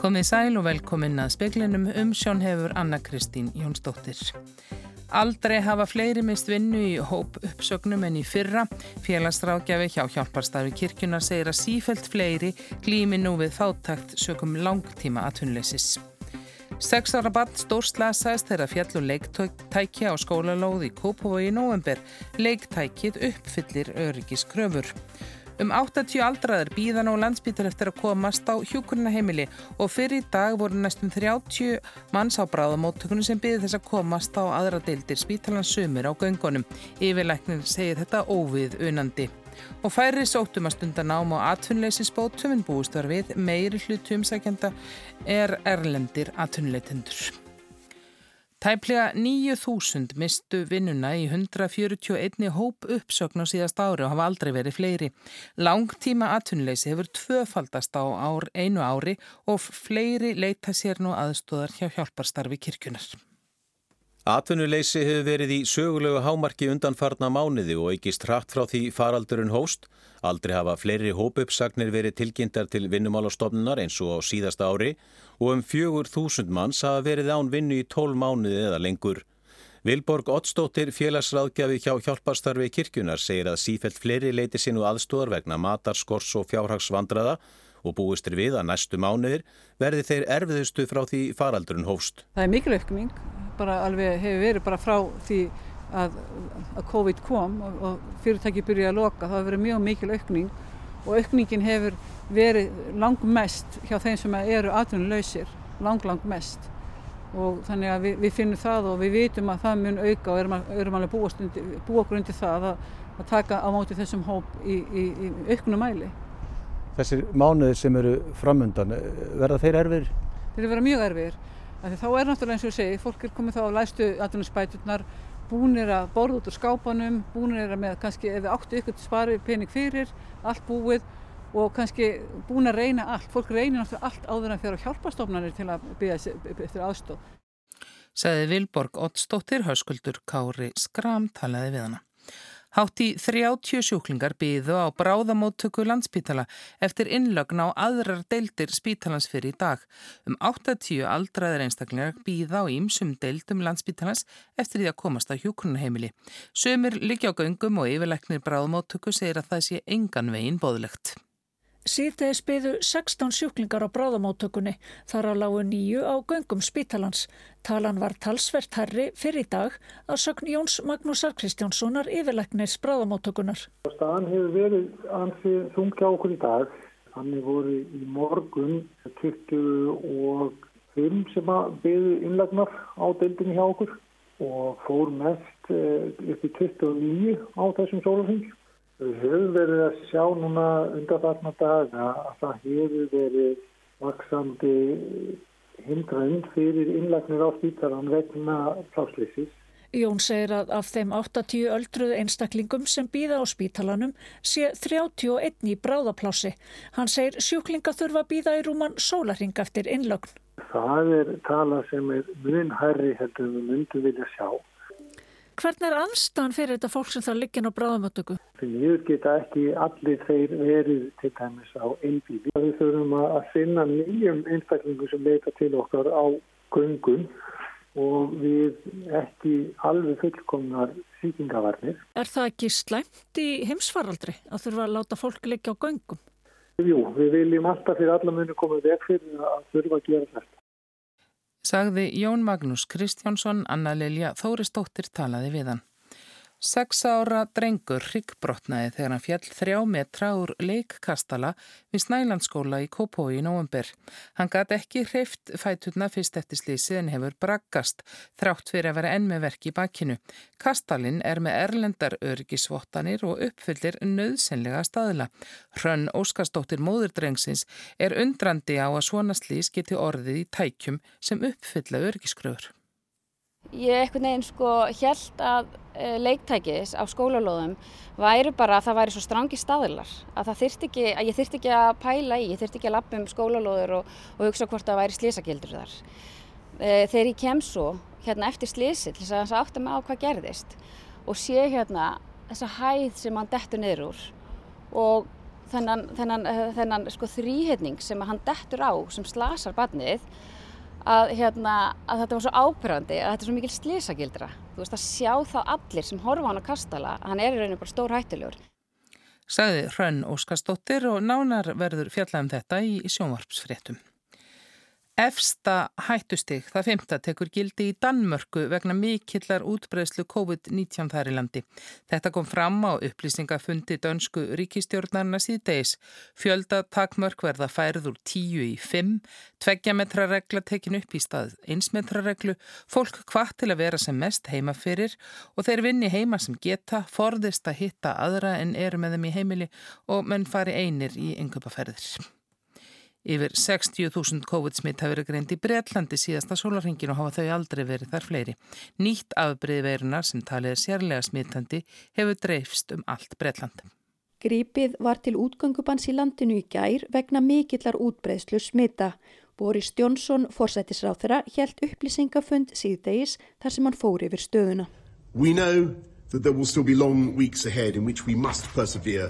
Komið sæl og velkomin að speklinum um sjón hefur Anna Kristín Jónsdóttir. Aldrei hafa fleiri mist vinnu í hóp uppsögnum en í fyrra. Félagsrákjafi hjá hjálparstarfi kirkjunar segir að sífelt fleiri glými nú við þáttakt sökum langtíma aðtunleisis. Seks ára barn stórslasaðist þegar fjall og leiktæki á skólalóð í Kópavogi í november. Leiktækið uppfyllir öryggiskröfur. Um 80 aldraðar býðan á landsbítur eftir að komast á hjúkurnaheimili og fyrir í dag voru næstum 30 manns á bráðamóttökunum sem býði þess að komast á aðra deildir spítalans sumir á göngunum. Yfirleiknir segir þetta óvið unandi. Og færi sóttum að stunda nám á atvinnleysisbótum en búist var við meiri hlutu umsækjanda er erlendir atvinnleitendur. Tæplega 9.000 mistu vinnuna í 141 hóp uppsögn á síðast ári og hafa aldrei verið fleiri. Langtíma atvinnleysi hefur tvöfaldast á ár, einu ári og fleiri leita sér nú aðstóðar hjá hjálparstarfi kirkunar. Atvinnuleysi hefur verið í sögulegu hámarki undanfarna mánuði og eikist hratt frá því faraldurinn hóst. Aldrei hafa fleiri hópuppsagnir verið tilkynntar til vinnumálastofnunar eins og á síðasta ári og um fjögur þúsund manns hafa verið án vinnu í tól mánuði eða lengur. Vilborg Ottstóttir, félagsráðgjafi hjá hjálparstarfi kirkjunar, segir að sífelt fleiri leiti sinu aðstóðar vegna matar, skors og fjárhagsvandraða og búistir við að næstu mánuðir verði þeir erfiðustu frá því faraldurinn hófst. Það er mikil aukning, bara alveg hefur verið bara frá því að, að COVID kom og, og fyrirtæki byrjuði að loka, það hefur verið mjög mikil aukning og aukningin hefur verið langmest hjá þeim sem eru atvinnuleysir, lang lang mest og þannig að við, við finnum það og við vitum að það mun auka og erum, erum alveg búa okkur undir það að, að taka á móti þessum hóp í, í, í auknum mæli. Þessir mánuðir sem eru framöndan, verða þeir erfir? Þeir eru verið mjög erfir. Þá er náttúrulega eins og ég segi, fólk er komið þá að læstu atvinnuspæturnar, búinir að borða út úr skápanum, búinir að með kannski ef við áttu ykkur spari pening fyrir, allt búið og kannski búin að reyna allt. Fólk reynir náttúrulega allt áður en fyrir að hjálpastofnarnir til að byggja eftir aðstóð. Saði Vilborg Ottstóttir, hauskuldur Kári Skram talaði við hana. Hátt í 30 sjúklingar byðu á bráðamóttöku landspítala eftir innlögn á aðrar deildir spítalans fyrir í dag. Um 80 aldraðir einstaklingar byða á ímsum deildum landspítalans eftir því að komast á hjúkunarheimili. Sumir líkja á göngum og yfirleiknir bráðamóttöku segir að það sé engan veginn bóðlegt. Síðtegis byðu 16 sjúklingar á bráðamáttökunni, þar á lágu nýju á göngum spítalans. Talan var talsvert herri fyrir dag að sögn Jóns Magnúsar Kristjánssonar yfirleiknis bráðamáttökunar. Staðan hefur verið ansið þungja okkur í dag. Þannig voru í morgun 25 sem að byðu innlegnar á deildinni hjá okkur og fór mest upp í 29 á þessum sólafing. Við höfum verið að sjá núna undanfarnar daga að það hefur verið vaksandi hindrönd fyrir innlagnir á spítaran vegna pláslýsis. Jón segir að af þeim 80 öldruð einstaklingum sem býða á spítalanum sé 31 í bráðaplási. Hann segir sjúklinga þurfa að býða í rúman sólarring eftir innlögn. Það er tala sem er mun hærri heldur við myndum vilja sjá. Hvernig er aðstæðan fyrir þetta fólk sem það liggin á bráðamöttöku? Við geta ekki allir þeir verið til dæmis á einbíli. Við þurfum að finna nýjum einstaklingum sem leita til okkar á göngum og við ekki alveg fullkomnar síkingavarnir. Er það ekki slæmt í heimsfaraldri að þurfa að láta fólk liggja á göngum? Jú, við viljum alltaf fyrir alla muni komið vekk fyrir að þurfa að gera þetta. Sagði Jón Magnús Kristjánsson, Anna Lilja Þóristóttir talaði við hann. Seks ára drengur ryggbrotnaði þegar hann fjall þrjá metra úr leikkastala við Snælandsskóla í Kópói í nóvember. Hann gæti ekki hreift fæturna fyrst eftir slísið en hefur braggast, þrátt fyrir að vera enn með verk í bakkinu. Kastalinn er með erlendar örgisvottanir og uppfyllir nöðsynlega staðila. Hrönn Óskarsdóttir móðurdrengsins er undrandi á að svona slís geti orðið í tækjum sem uppfylla örgiskröfur. Ég ekkert neginn sko held að leiktækis á skólalóðum væri bara að það væri svo strangi staðilar að ekki, að ég þyrti ekki að pæla í, ég þyrti ekki að lappa um skólalóður og, og hugsa hvort það væri slísagildur þar. E, þegar ég kem svo hérna eftir slísi til þess að átta mig á hvað gerðist og sé hérna þessa hæð sem hann dettur niður úr og þennan, þennan, þennan sko, þrýhetning sem hann dettur á sem slasar barnið að, hérna, að þetta var svo ábyrgandi að þetta er svo mikil slísagildra þú veist að sjá þá allir sem horfa hann á kastala hann er í rauninu bara stór hættulegur Saði Hrönn Óskarsdóttir og nánar verður fjallað um þetta í sjónvarpsfréttum Efsta hættustig, það femta, tekur gildi í Danmörku vegna mikillar útbreyslu COVID-19 þar í landi. Þetta kom fram á upplýsingafundi dönsku ríkistjórnarna síðdeis. Fjölda takmörk verða færð úr 10 í 5, tveggjametraregla tekin upp í stað einsmetrareglu, fólk hvað til að vera sem mest heima fyrir og þeir vinni heima sem geta, forðist að hitta aðra en eru með þeim í heimili og menn fari einir í yngöpaferðir. Yfir 60.000 COVID-smitt hafi verið greint í Breitlandi síðasta sólarhengin og hafa þau aldrei verið þar fleiri. Nýtt afbreyði verunar sem talið er sérlega smittandi hefur dreifst um allt Breitland. Grípið var til útgöngubans í landinu í gær vegna mikillar útbreyðslu smitta. Boris Jónsson, forsættisráð þeirra, helt upplýsingafund síðdegis þar sem hann fór yfir stöðuna. We know that there will still be long weeks ahead in which we must persevere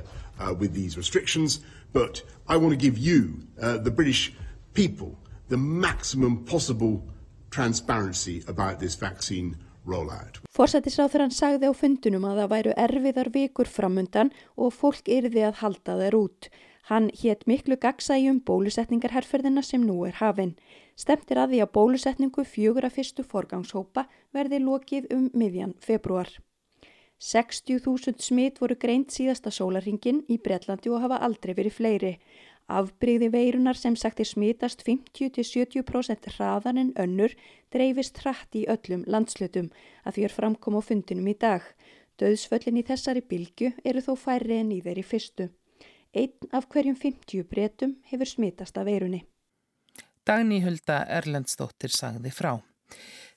But I want to give you, uh, the British people, the maximum possible transparency about this vaccine rollout. Forsættisráþurann sagði á fundunum að það væru erfiðar vikur framundan og fólk yrði að halda þeir út. Hann hétt miklu gagsægjum bólusetningarherferðina sem nú er hafinn. Stemtir að því að bólusetningu fjögur að fyrstu forgangshópa verði lokið um miðjan februar. 60.000 smitt voru greint síðasta sólaringin í Breitlandi og hafa aldrei verið fleiri. Afbreyði veirunar sem sagt er smittast 50-70% hraðan en önnur dreifist hratt í öllum landslutum að því er framkom á fundinum í dag. Döðsföllin í þessari bylgu eru þó færri en í þeirri fyrstu. Einn af hverjum 50 breytum hefur smittast af veirunni. Dagni Hulda Erlendstóttir sagði frá.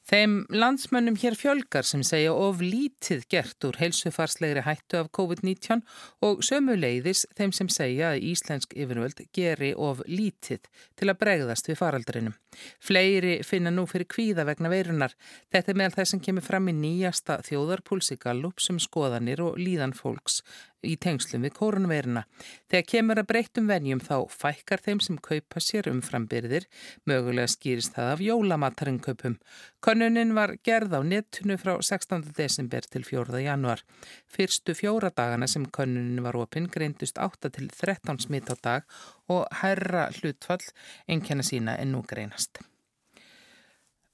Þeim landsmönnum hér fjölgar sem segja of lítið gert úr heilsufarslegri hættu af COVID-19 og sömu leiðis þeim sem segja að Íslensk yfirvöld geri of lítið til að bregðast við faraldrinum. Fleiri finna nú fyrir kvíða vegna veirunar. Þetta er meðal þess sem kemur fram í nýjasta þjóðarpúlsi Gallup sem um skoðanir og líðan fólks í tengslum við koronaviruna. Þegar kemur að breytum venjum þá fækkar þeim sem kaupa sér umframbyrðir, mögulega skýrist það af jólamatarinköpum. Konnunin var gerð á netinu frá 16. desember til 4. januar. Fyrstu fjóra dagana sem konnunin var opinn greindust 8 til 13 smitt á dag og herra hlutfall enkenna sína en nú greinast.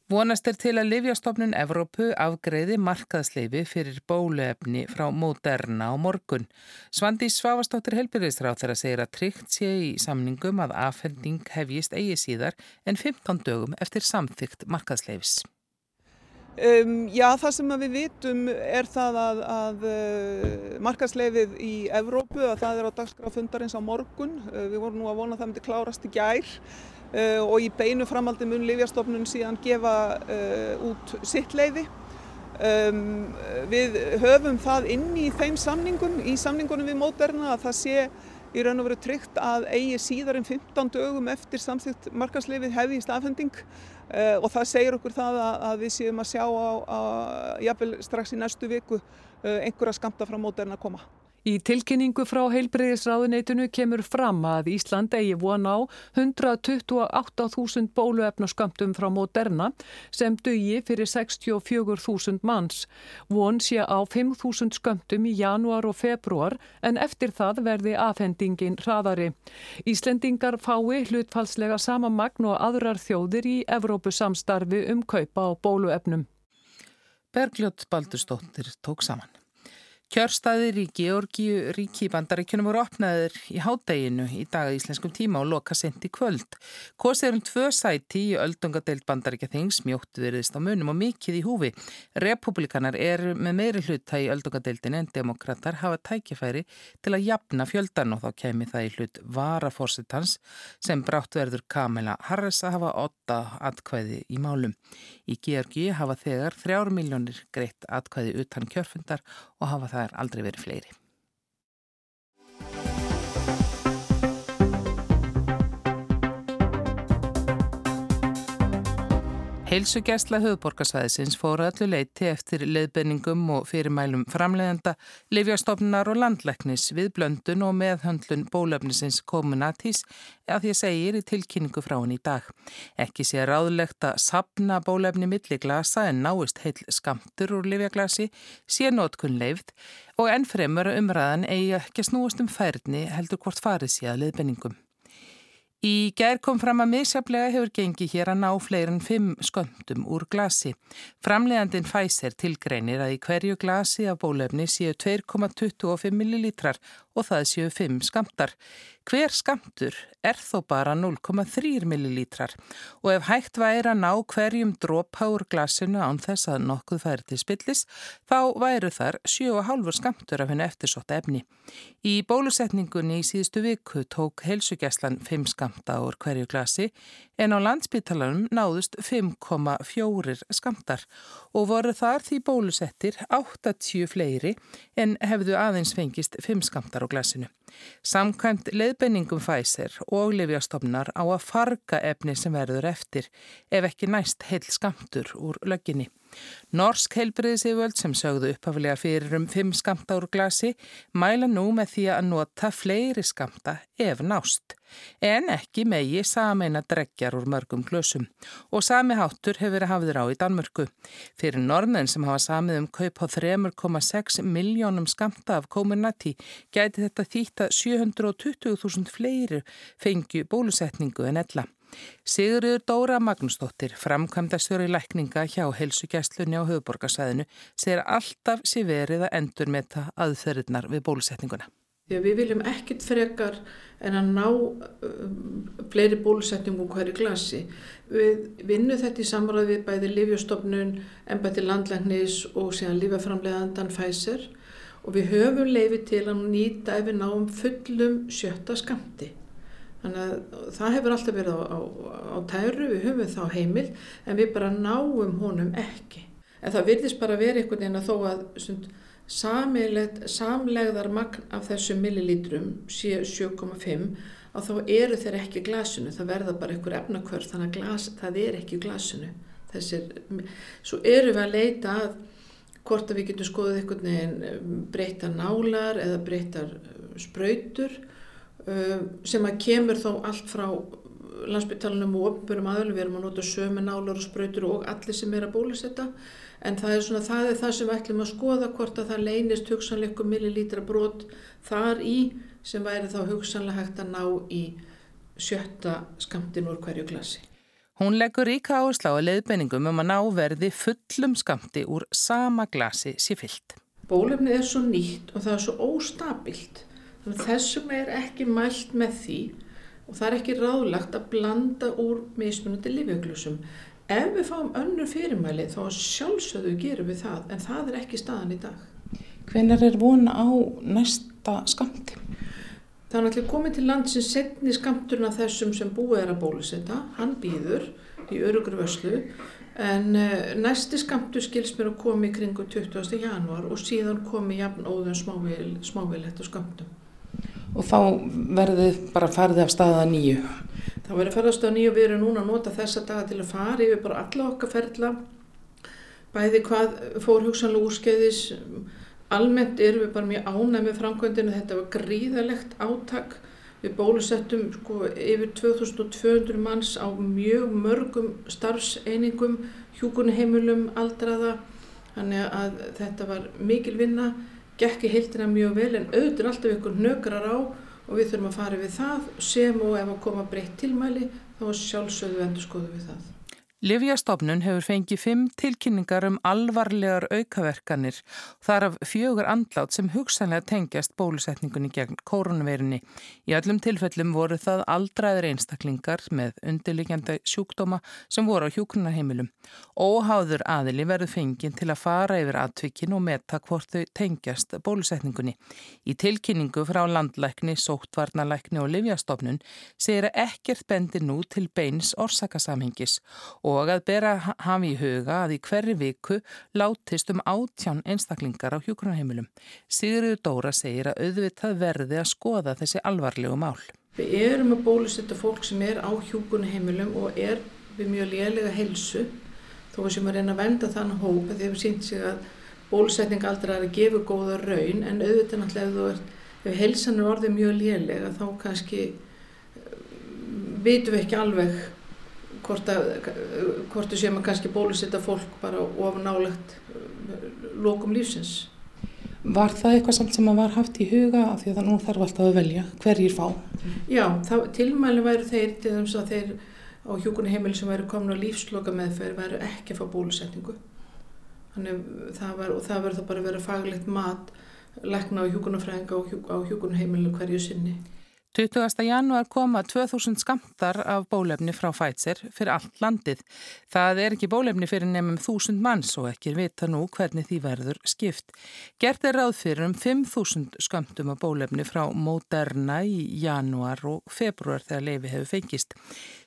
Vonast er til að Livjastofnun Evrópu afgreði markaðsleifi fyrir bóluefni frá Moderna á morgun. Svandi Svavastóttir helbyrðisráð þeirra segir að tryggt sé í samningum að afhending hefjist eigi síðar en 15 dögum eftir samþygt markaðsleifis. Um, já, það sem við vitum er það að, að uh, markaðsleifið í Evrópu, að það er á dagskráfundarins á morgun. Uh, við vorum nú að vona að það myndi klárast í gær. Uh, og í beinu framaldi mun Livjastofnun síðan gefa uh, út sitt leiði. Við höfum það inn í þeim samningum, í samningunum við Moderna að það sé í raun og veru tryggt að eigi síðar en 15 dögum eftir samþýtt markaslefið hefðist afhending uh, og það segir okkur það að, að við séum að sjá á, á jafnvel strax í næstu viku einhverja skamta frá Moderna að koma. Í tilkynningu frá heilbreyðisráðuneytinu kemur fram að Ísland eigi von á 128.000 bóluefnaskömmtum frá Moderna sem dögi fyrir 64.000 manns. Von sé á 5.000 skömmtum í januar og februar en eftir það verði afhendingin hraðari. Íslendingar fái hlutfalslega sama magn og aðrar þjóðir í Evrópusamstarfi um kaupa á bóluefnum. Bergljótt Baldurstóttir tók saman. Kjörstaðir í Georgíu ríki bandaríkjunum voru opnaðir í hádeginu í dag íslenskum tíma og loka sendi kvöld. Kosið um tvö sæti í öldungadeild bandaríkja þings, mjóttu veriðist á munum og mikið í húfi. Republikanar er með meiri hluta í öldungadeildin en demokrater hafa tækifæri til að jafna fjöldan og þá kemi það í hlut varaforsitans sem brátt verður Kamila Harris að hafa åtta atkvæði í málum. Í Georgíu hafa þegar þrjár miljónir greitt atkvæði utan kjörfundar og hafa það það er aldrei verið fleiri. Heilsugjæsla höfuborgarsvæðisins fóru öllu leiti eftir leiðbenningum og fyrirmælum framleiðenda, livjastofnunar og landleiknis við blöndun og meðhöndlun bólöfnisins Comunatís að því að segir í tilkynningu frá henni í dag. Ekki sé ráðlegt að sapna bólöfni milli glasa en náist heil skamtur úr livjaglasi, sé nótkunn leift og ennfremur umræðan eigi ekki snúast um færni heldur hvort farið sé að leiðbenningum. Í gær kom fram að misjaflega hefur gengið hér að ná fleirin fimm sköndum úr glasi. Framlegandin Pfizer tilgreinir að í hverju glasi af bólefni séu 2,25 millilítrar og það séu 5 skamtar. Hver skamtur er þó bara 0,3 millilítrar og ef hægt væri að ná hverjum drópháur glasinu án þess að nokkuð færi til spillis þá væru þar 7,5 skamtur af hennu eftirsótt efni. Í bólusetningunni í síðustu viku tók heilsugjæslan 5 skamta úr hverju glasi en á landsbytalanum náðust 5,4 skamtar og voru þar því bólusettir 80 fleiri en hefðu aðeins fengist 5 skamtar á glasinu. Samkvæmt leiðbenningum Pfizer og Livjastofnar á að farga efni sem verður eftir ef ekki næst heil skamtur úr lögginni. Norsk heilbriðisíföld sem sögðu upphafilega fyrir um 5 skamta úr glasi mæla nú með því að nota fleiri skamta ef nást. En ekki megi sameina dregjar úr mörgum glösum og sami háttur hefur verið hafður á í Danmörku. Fyrir norðmenn sem hafa samið um kaup á 3,6 miljónum skamta af Comirnaty gæti þetta þýtt að 720.000 fleiri fengju bólusetningu en ella. Sigurður Dóra Magnúsdóttir, framkvæmdastjóri lækninga hjá helsugæstlunni á höfuborgarsæðinu, segir alltaf sér verið að endur með það aðferðnar við bólusetninguna. Að við viljum ekkit frekar en að ná um, fleiri bólusetningum hverju glasi. Við vinnum þetta í samræði við bæði Lífjastofnun, ennbætti landlæknis og síðan lífaframleðandan Pfizer og við höfum leiði til að nýta ef við náum fullum sjötta skamti. Þannig að það hefur alltaf verið á, á, á tæru, við höfum þá heimil en við bara náum honum ekki. En það virðist bara verið einhvern veginn að þó að sund, samlegðar magn af þessum millilítrum 7,5 að þá eru þeir ekki glasinu, það verða bara einhver efnakvörð þannig að glas, það er ekki glasinu. Þessir, svo eru við að leita að hvort að við getum skoðið einhvern veginn breyta nálar eða breyta spröytur Um, sem að kemur þá allt frá landsbyttalunum og opnbjörnum aðlum, við erum að nota sömu nálar og spröytur og allir sem er að bólusetta en það er, svona, það er það sem við ætlum að skoða hvort að það leynist hugsanleikum millilítra brot þar í sem væri þá hugsanlega hægt að ná í sjötta skamtin úr hverju glasi. Hún leggur ríka áherslu á leiðbeiningum um að ná verði fullum skamti úr sama glasi sér fyllt. Bólefnið er svo nýtt og það er svo óstabilt Þessum er ekki mælt með því og það er ekki ráðlagt að blanda úr mismunandi livjöglusum. Ef við fáum önnur fyrirmæli þá sjálfsögðu gerum við það en það er ekki staðan í dag. Hvenar er vona á næsta skamti? Það er náttúrulega komið til land sem setni skamturna þessum sem búið er að bólusetta. Hann býður í örugur vöslu en uh, næsti skamtu skils mér að komi kringu 20. januar og síðan komi jafn óðun smávilegt og skamtum og þá verður bara farið af staða nýju. Þá verður farið af staða nýju og við erum núna að nota þessa daga til að fara yfir bara alla okkar ferla, bæði hvað fór hugsanlega úrskeiðis, almennt erum við bara mjög ánæg með framkvæmdinu, þetta var gríðalegt átak, við bólusettum sko, yfir 2200 manns á mjög mörgum starfseiningum, hjúkunheimulum, aldraða, þannig að þetta var mikil vinna. Gekk í heildina mjög vel en auðvitað alltaf ykkur nökrar á og við þurfum að fara við það. Sem og ef að koma breytt tilmæli þá sjálfsögðu endur skoðu við það. Livjastofnun hefur fengið fimm tilkynningar um alvarlegar aukaverkanir þar af fjögur andlát sem hugsanlega tengjast bólusetningunni gegn koronaveirunni. Í öllum tilfellum voru það aldraðir einstaklingar með undirliggjandi sjúkdóma sem voru á hjúknarheimilum. Óháður aðili verður fengið til að fara yfir aðtvikin og metta hvort þau tengjast bólusetningunni. Í tilkynningu frá landlækni, sóttvarnalækni og Livjastofnun segir að ekkert bendir nú til beins orsakasamhengis og og að bera hafi í huga að í hverju viku látist um átján einstaklingar á hjókunarheimilum. Sigriður Dóra segir að auðvitað verði að skoða þessi alvarlegu mál. Við erum að bólusetta fólk sem er á hjókunarheimilum og er við mjög lélega heilsu þó sem að reyna að venda þann hóp þegar við sínt sig að bólusetning aldrei er að gefa góða raun en auðvitað náttúrulega ef ef heilsan er orðið mjög lélega þá kannski vitum við ekki alveg hvort að hvort þú séum að kannski bólusetta fólk bara of nálegt lokum lífsins. Var það eitthvað samt sem að var haft í huga af því að nú þarf alltaf að velja hverjir fá? Já, tilmæli væru þeir til þess að þeir á hjókunni heimili sem væru komin á lífsloka meðferð væru ekki að fá bólusetningu. Þannig það var, og það verður það bara að vera faglegt mat lekna á hjókunafræðinga á hjókunni heimili hverju sinni. 20. janúar koma 2000 skamtar af bólefni frá Pfizer fyrir allt landið. Það er ekki bólefni fyrir nefnum 1000 manns og ekki vita nú hvernig því verður skipt. Gert er ráð fyrir um 5000 skamtum af bólefni frá Moderna í janúar og februar þegar leifi hefur fengist.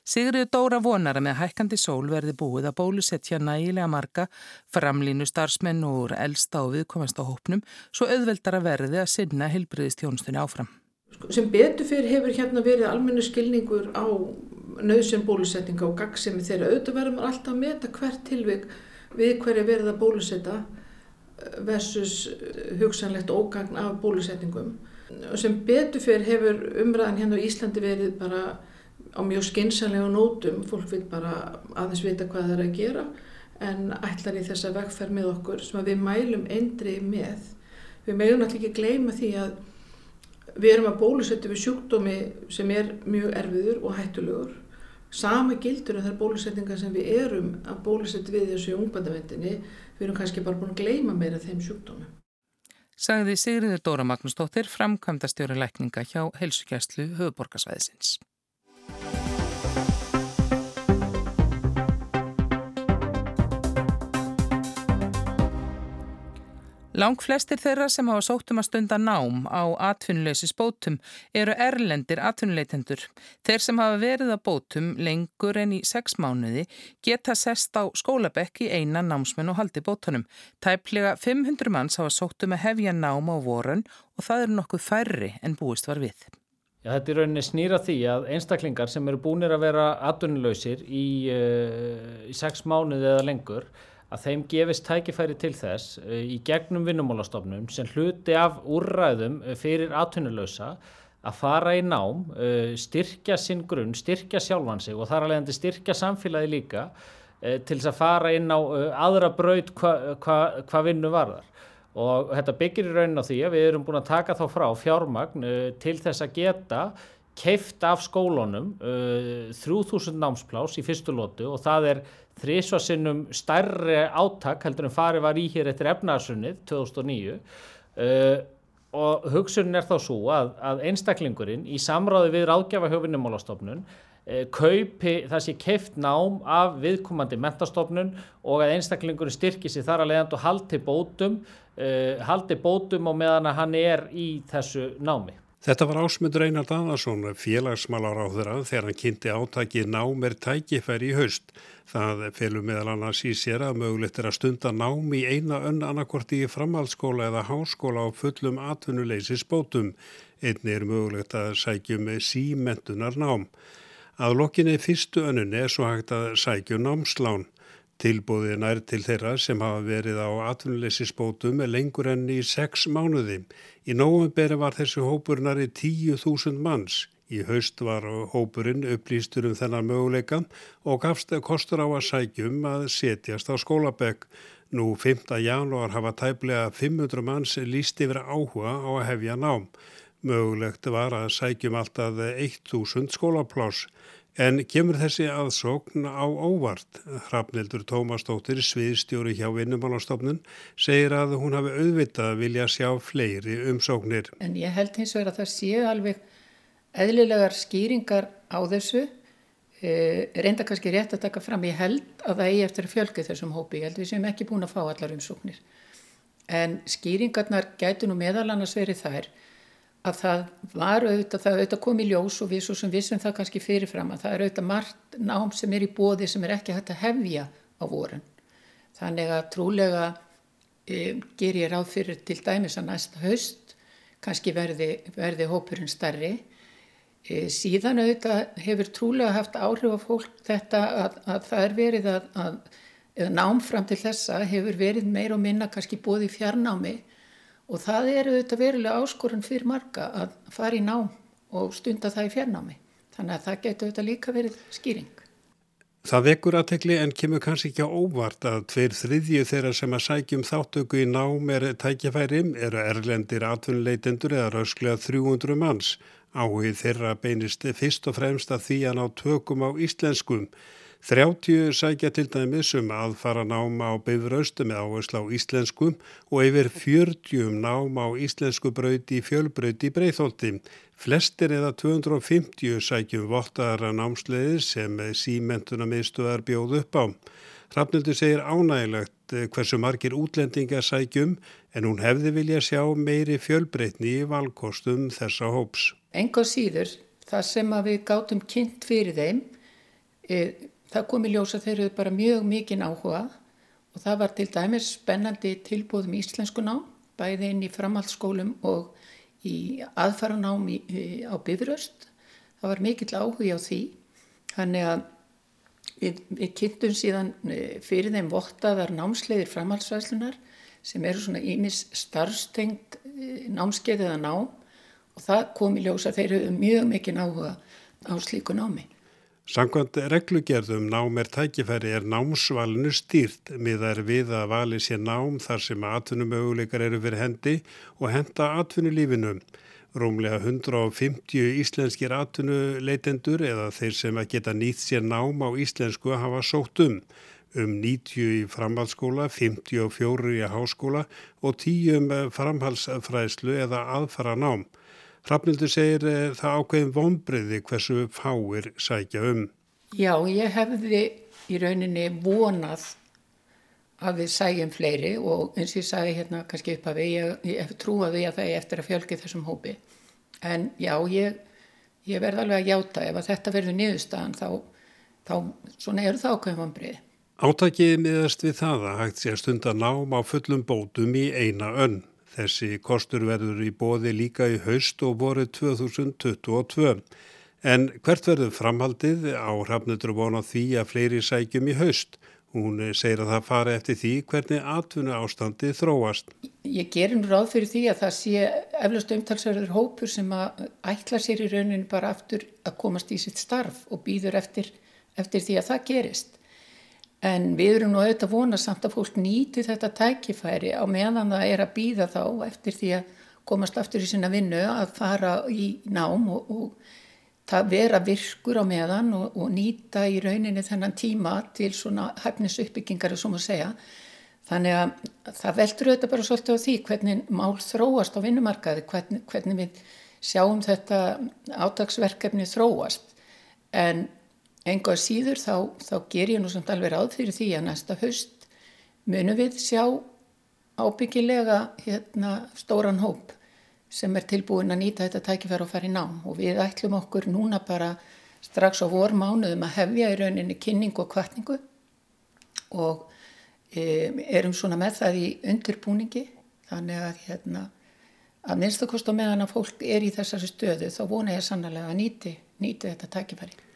Sigriður Dóra vonar að með hækkandi sól verði búið að bólusetja nægilega marga framlínu starfsmenn og elsta og viðkomast á hópnum svo auðveldar að verði að sinna hilbriðistjónustunni áfram. Sko, sem betur fyrir hefur hérna verið almennu skilningur á nöðsum bólusetninga og gagsemi þeirra. Auðvitað verður maður alltaf að meta hvert tilvig við hverja verið að bólusetta eh, versus eh, hugsanlegt ógagn af bólusetningum. Og sem betur fyrir hefur umræðan hérna á Íslandi verið bara á mjög skinsanlega nótum. Fólk vil bara aðeins vita hvað það er að gera en ætlar í þessa vegferð með okkur sem við mælum eindri með. Við meðum náttúrulega ekki gleyma því að Við erum að bólusetja við sjúkdómi sem er mjög erfiður og hættulegur. Sama gildur en þær bólusetningar sem við erum að bólusetja við þessu ungbandavendinni, við erum kannski bara búin að gleima meira þeim sjúkdómi. Sagði Sigriður Dóra Magnúsdóttir framkvæmda stjóri lækninga hjá helsugæslu höfuborgarsvæðisins. Lang flestir þeirra sem hafa sóttum að stunda nám á atvinnuleysi spótum eru erlendir atvinnuleitendur. Þeir sem hafa verið að bótum lengur en í sex mánuði geta sest á skólabekk í eina námsmenn og haldi bótunum. Tæplega 500 manns hafa sóttum að hefja nám á vorun og það eru nokkuð færri en búist var við. Já, þetta er rauninni snýra því að einstaklingar sem eru búinir að vera atvinnuleysir í, uh, í sex mánuði eða lengur að þeim gefist tækifæri til þess uh, í gegnum vinnumálastofnum sem hluti af úrræðum uh, fyrir atvinnulösa að fara í nám, uh, styrkja sinn grunn, styrkja sjálfan sig og þar alveg styrkja samfélagi líka til þess að fara inn á aðra braut hvað hva, hva vinnu varðar. Og þetta byggir í raunin á því að við erum búin að taka þá frá fjármagn til þess að geta keift af skólunum uh, 3000 námsplás í fyrstu lótu og það er þrísvarsinnum stærri áttak heldur en farið var í hér eftir efnarsunnið 2009 uh, og hugsunin er þá svo að, að einstaklingurinn í samráði við ráðgjafa höfunnumálastofnun uh, kaupi sé keift nám af viðkomandi mentastofnun og að einstaklingurinn styrki sér þar að leiðand og haldi bótum, uh, haldi bótum og meðan að hann er í þessu námi. Þetta var ásmund Reynar Danarsson, félagsmálar á þeirra þegar hann kynnti átaki námer tækifæri í haust. Það felur meðal annars í sér að mögulegt er að stunda nám í eina önn annarkorti í framhaldsskóla eða háskóla á fullum atvinnuleysi spótum. Einni er mögulegt að sækjum símentunar nám. Að lokinni fyrstu önnunni er svo hægt að sækjum námslán. Tilbúðið nær til þeirra sem hafa verið á atvinnuleysisbótum er lengur enn í sex mánuði. Í nógumberi var þessi hópur nari 10.000 manns. Í haust var hópurinn upplýstur um þennan möguleika og gafst kostur á að sækjum að setjast á skólabekk. Nú 5. janúar hafa tæplega 500 manns líst yfir áhuga á að hefja nám. Mögulegt var að sækjum alltaf 1000 skólaplás. En kemur þessi aðsókn á óvart? Hrafnildur Tómasdóttir, sviðstjóri hjá Vinnumálastofnun, segir að hún hafi auðvitað að vilja sjá fleiri umsóknir. En ég held hins vegar að það séu alveg eðlilegar skýringar á þessu. E, reynda kannski rétt að taka fram. Ég held að það eigi eftir að fjölga þessum hópi. Ég held við sem ekki búin að fá allar umsóknir. En skýringarnar gætu nú meðal annars verið þær að það var auðvitað, það auðvitað kom í ljós og við svo sem vissum það kannski fyrirfram að það er auðvitað margt nám sem er í bóði sem er ekki hægt að hefja á vorin. Þannig að trúlega e, ger ég ráð fyrir til dæmis að næsta haust kannski verði, verði hópurinn starri. E, síðan auðvitað hefur trúlega haft áhrif á fólk þetta að, að það er verið að, að nám fram til þessa hefur verið meir og minna kannski bóði fjarnámi og það eru þetta verulega áskorun fyrir marga að fara í nám og stunda það í fjarnámi. Þannig að það getur þetta líka verið skýring. Það vekur aðtekli en kemur kannski ekki á óvart að tveir þriðju þeirra sem að sækjum þáttöku í nám er tækjafærim eru erlendir atvinnuleitendur eða rausklega 300 manns. Áhugið þeirra beinist fyrst og fremst að því að ná tökum á íslenskum. 30 sækja til dæmis um að fara náma á beifraustu með áherslu á íslenskum og yfir 40 um náma á íslensku brauti í fjölbrauti í breyþólti. Flestir eða 250 sækjum vottaðara námsleiðir sem símentuna miðstöðar bjóð upp á. Hrafnildur segir ánægilegt hversu margir útlendingar sækjum en hún hefði vilja sjá meiri fjölbreytni í valkostum þessa hóps. Enga síður, það sem við gátum kynnt fyrir þeim, e það kom í ljós að þeir eru bara mjög mikinn áhuga og það var til dæmis spennandi tilbúðum íslensku ná, bæði inn í framhaldsskólum og í aðfaranám á Bifröst. Það var mikill áhuga á því, þannig að við, við kynntum síðan e, fyrir þeim vottaðar námsleiðir framhaldsvæslunar sem eru svona ímis starfstengt e, námskeið eða nám og það kom í ljós að þeir eru mjög mikinn áhuga á slíku námi. Sankvæmt reglugerðum nám er tækifæri er námsvalinu stýrt miðar við að vali sér nám þar sem atvinnumöguleikar eru fyrir hendi og henda atvinnulífinu. Rómlega 150 íslenskir atvinnuleitendur eða þeir sem að geta nýtt sér nám á íslensku hafa sótt um. Um 90 í framhaldsskóla, 54 í háskóla og 10 um framhalsfræðslu eða aðfara nám. Hrafnildur segir eh, það ákveðin vonbriði hversu fáir sækja um. Já, ég hefði í rauninni vonað að við sæjum fleiri og eins og ég sagði hérna kannski upp að við, ég, ég trúaði að það er eftir að fjölgi þessum hópi. En já, ég, ég verði alveg að hjáta ef að þetta verður niðurstaðan þá, þá svona eru það ákveðin vonbriði. Átækið miðast við það að hægt sé að stunda nám á fullum bótum í eina önn. Þessi kostur verður í bóði líka í haust og voru 2022. En hvert verður framhaldið á hrafnutur vona því að fleiri sækjum í haust? Hún segir að það fari eftir því hvernig atvinna ástandi þróast. Ég nú ráð fyrir því að það sé eflaust umtalsverður hópur sem að ætla sér í rauninu bara aftur að komast í sitt starf og býður eftir, eftir því að það gerist. En við erum nú auðvitað vonað samt að fólk nýti þetta tækifæri á meðan það er að býða þá eftir því að komast aftur í sinna vinnu að fara í nám og, og vera virkur á meðan og, og nýta í rauninni þennan tíma til svona hæfnis uppbyggingar sem að segja. Þannig að það veldur auðvitað bara svolítið á því hvernig mál þróast á vinnumarkaði, hvernig, hvernig við sjáum þetta átagsverkefni þróast. En Enga síður þá, þá ger ég nú samt alveg ráð fyrir því að næsta höst munum við sjá ábyggilega hérna, stóran hóp sem er tilbúin að nýta þetta tækifæra og fara í nám. Og við ætlum okkur núna bara strax á vormánuðum að hefja í rauninni kynning og kvartningu og e, erum svona með það í undirbúningi. Þannig að hérna að minnstakost á meðan að fólk er í þessari stöðu þá vona ég sannlega að nýti, nýti þetta tækifæri.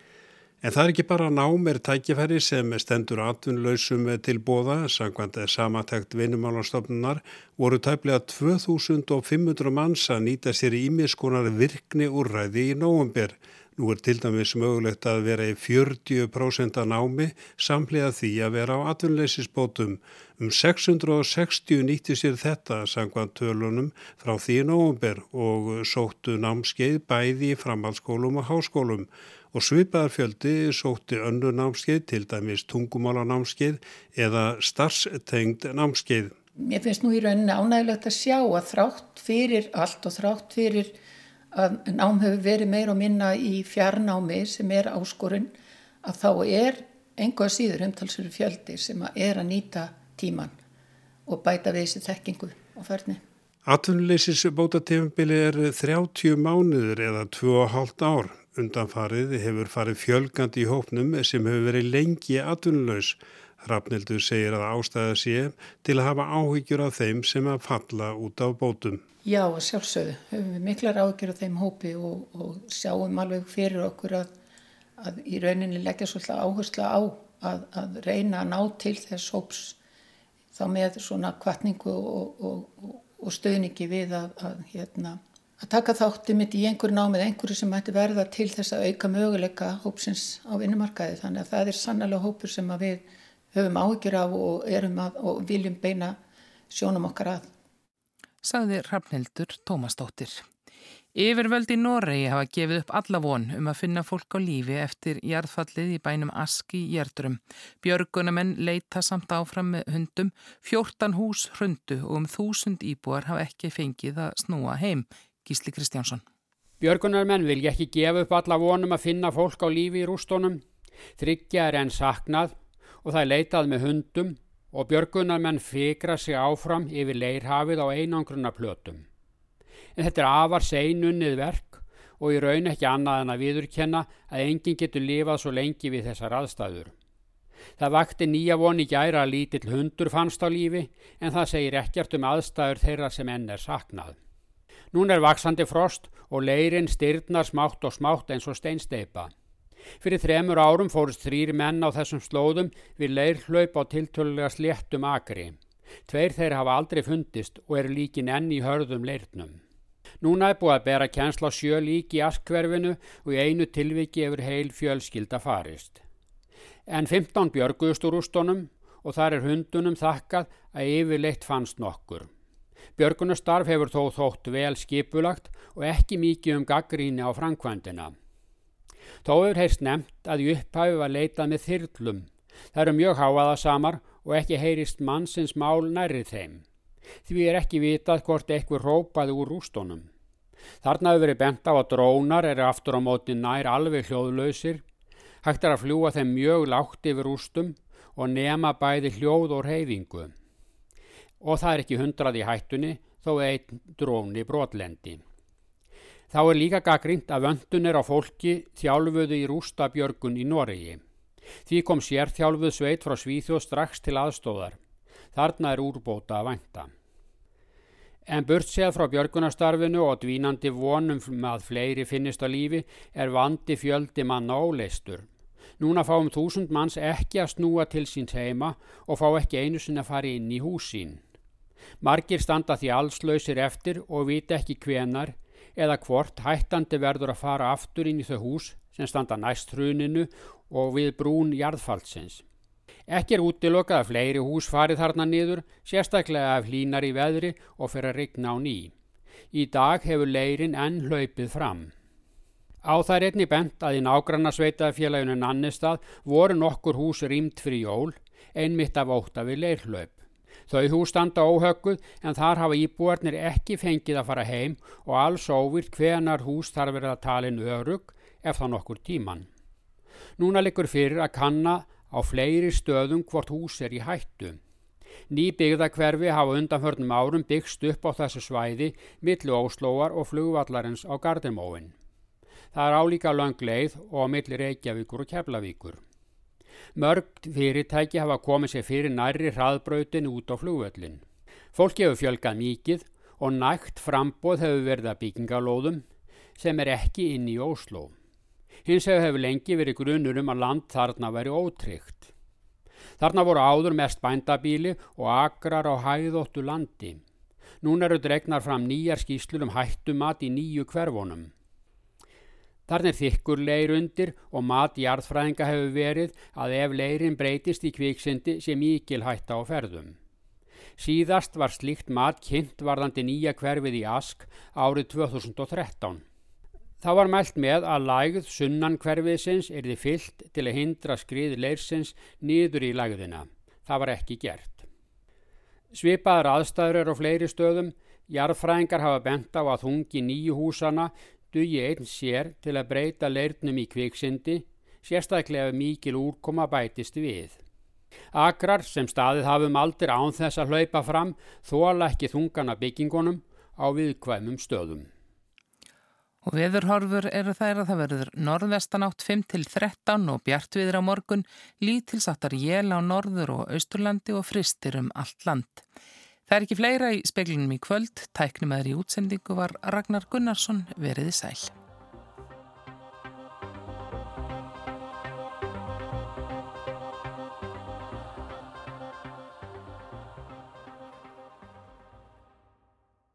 En það er ekki bara námir tækifæri sem stendur atvinnlausum til bóða, sangvænt samatækt vinnumálanstofnunar, voru tæplega 2500 manns að nýta sér í ímiskonar virkni úrræði í nógumbir. Nú er til dæmis mögulegt að vera í 40% af námi samlega því að vera á atvinnleisisbótum. Um 660 nýtti sér þetta sangvænt tölunum frá því í nógumbir og sóttu námskeið bæði í framhaldsskólum og háskólum og svipaðarfjöldi sótti önnu námskeið, til dæmis tungumála námskeið eða starfstengd námskeið. Mér finnst nú í rauninni ánægilegt að sjá að þrátt fyrir allt og þrátt fyrir að nám hefur verið meir og minna í fjarnámi sem er áskorun að þá er einhvað síður umtalsveru fjöldi sem að er að nýta tíman og bæta við þessi þekkingu og ferni. Atvinnuleysis bótatífumbili er 30 mánuður eða 2,5 ár. Undanfarið hefur farið fjölgandi í hópnum sem hefur verið lengi atvinnulegs. Hrafnildur segir að ástæða sé til að hafa áhyggjur af þeim sem að falla út af bótum. Já, sjálfsögðu. Hefur við miklar áhyggjur af þeim hópi og, og sjáum alveg fyrir okkur að, að í rauninni leggja svolítið áherslu á að, að reyna að ná til þess hóps þá með svona kvartningu og, og, og stöðningi við að, að, hérna, að taka þátti mitt í einhverju námið, einhverju sem ætti verða til þess að auka möguleika hópsins á vinnumarkaði. Þannig að það er sannlega hópur sem við höfum áhyggjur af og, að, og viljum beina sjónum okkar að. Saði Rafnildur Tómasdóttir. Yfirvöld í Noregi hafa gefið upp alla von um að finna fólk á lífi eftir jarðfallið í bænum Aski í Jærdurum. Björgunamenn leita samt áfram með hundum, 14 hús hrundu og um þúsund íbúar hafa ekki fengið að snúa heim. Gísli Kristjánsson. Björgunarmenn vilja ekki gefa upp alla vonum að finna fólk á lífi í rústónum. Þryggja er enn saknað og það er leitað með hundum og björgunarmenn fikra sig áfram yfir leirhafið á einangrunna plötum en þetta er afar seinunnið verk og í raun ekki annað en að viðurkenna að enginn getur lifað svo lengi við þessar aðstæður. Það vakti nýja voni gæra að lítill hundur fannst á lífi en það segir ekkert um aðstæður þeirra sem enn er saknað. Nún er vaksandi frost og leirinn styrnar smátt og smátt eins og steinsteipa. Fyrir þremur árum fórust þrýr menn á þessum slóðum við leirhlaup á tiltölulega sléttum akri. Tveir þeir hafa aldrei fundist og eru líkin enn í hörðum leirnum. Núna er búið að bera kjensla sjö lík í askverfinu og í einu tilviki hefur heil fjölskylda farist. En 15 björgust úr ústónum og þar er hundunum þakkað að yfirleitt fannst nokkur. Björgunastarf hefur þó þótt vel skipulagt og ekki mikið um gaggríni á framkvæmdina. Þó hefur heyrst nefnt að í upphæfu var leitað með þyrlum. Það eru mjög háaða samar og ekki heyrist mannsins mál nærrið þeim. Því er ekki vitað hvort eitthvað rópaði úr rústónum. Þarna hefur verið bent á að drónar eru aftur á móti nær alveg hljóðlausir. Hægt er að fljúa þeim mjög lágt yfir rústum og nema bæði hljóð og reyfingu. Og það er ekki hundrað í hættunni þó einn dróni brotlendi. Þá er líka gaggrínt að vöndun er á fólki þjálfuðu í rústabjörgun í Noregi. Því kom sérþjálfuð sveit frá Svíþjóð strax til aðstóðar. Þarna er úrbóta að vænta. En burt séð frá björgunastarfinu og dvínandi vonum með fleiri finnist á lífi er vandi fjöldi manna óleistur. Núna fáum þúsund manns ekki að snúa til síns heima og fá ekki einu sinna að fara inn í húsín. Margir standa því allslausir eftir og vita ekki hvenar eða hvort hættandi verður að fara aftur inn í þau hús sem standa næst hruninu og við brún jarðfaldsins. Ekki er útilokað að fleiri hús farið þarna niður, sérstaklega af hlínar í veðri og fyrir að rigna á ný. Í dag hefur leirin enn hlaupið fram. Á er einni bent að í nágranna sveitafélaginu Nannistad voru nokkur hús rýmt fyrir jól, einmitt af óta við leirhlaup. Þau hús standa óhögguð en þar hafa íbúarnir ekki fengið að fara heim og alls óvirt hvenar hús þarf verið að talin örug ef þá nokkur tíman. Núna likur fyrir að kanna á fleiri stöðum hvort hús er í hættu. Ný byggðakverfi hafa undanförnum árum byggst upp á þessu svæði millu Óslóar og flugvallarins á Gardemóin. Það er álíka lang leið og á milli Reykjavíkur og Keflavíkur. Mörg fyrirtæki hafa komið sér fyrir nærri hraðbrautin út á flugvöllin. Fólki hefur fjölgað mikið og nægt frambóð hefur verið að byggingalóðum sem er ekki inn í Ósló. Hins vegar hefur lengi verið grunur um að land þarna væri ótryggt. Þarna voru áður mest bændabíli og agrar á hæðóttu landi. Nún eru dregnar fram nýjar skýslur um hættumat í nýju hverfónum. Þarna er þykkur leir undir og mat jarðfræðinga hefur verið að ef leirin breytist í kviksindi sé mikil hætta á ferðum. Síðast var slikt mat kynnt varðandi nýja hverfið í Ask árið 2013. Þá var mælt með að lægð sunnan hverfiðsins er þið fyllt til að hindra skrið leirsins nýður í lægðina. Það var ekki gert. Svipaðar aðstæður eru á fleiri stöðum. Jarðfræðingar hafa bent á að þungi nýju húsana dugi einn sér til að breyta leirnum í kviksindi, sérstaklega mikil úrkoma bætist við. Akrar sem staðið hafum aldir án þess að hlaupa fram þóla ekki þungana byggingunum á viðkvæmum stöðum. Og veðurhorfur eru þær að það verður norðvestanátt 5-13 og bjartviður á morgun, lítilsáttar jél á norður og austurlandi og fristir um allt land. Það er ekki fleira í speklinum í kvöld, tæknum aðri útsendingu var Ragnar Gunnarsson veriði sæl.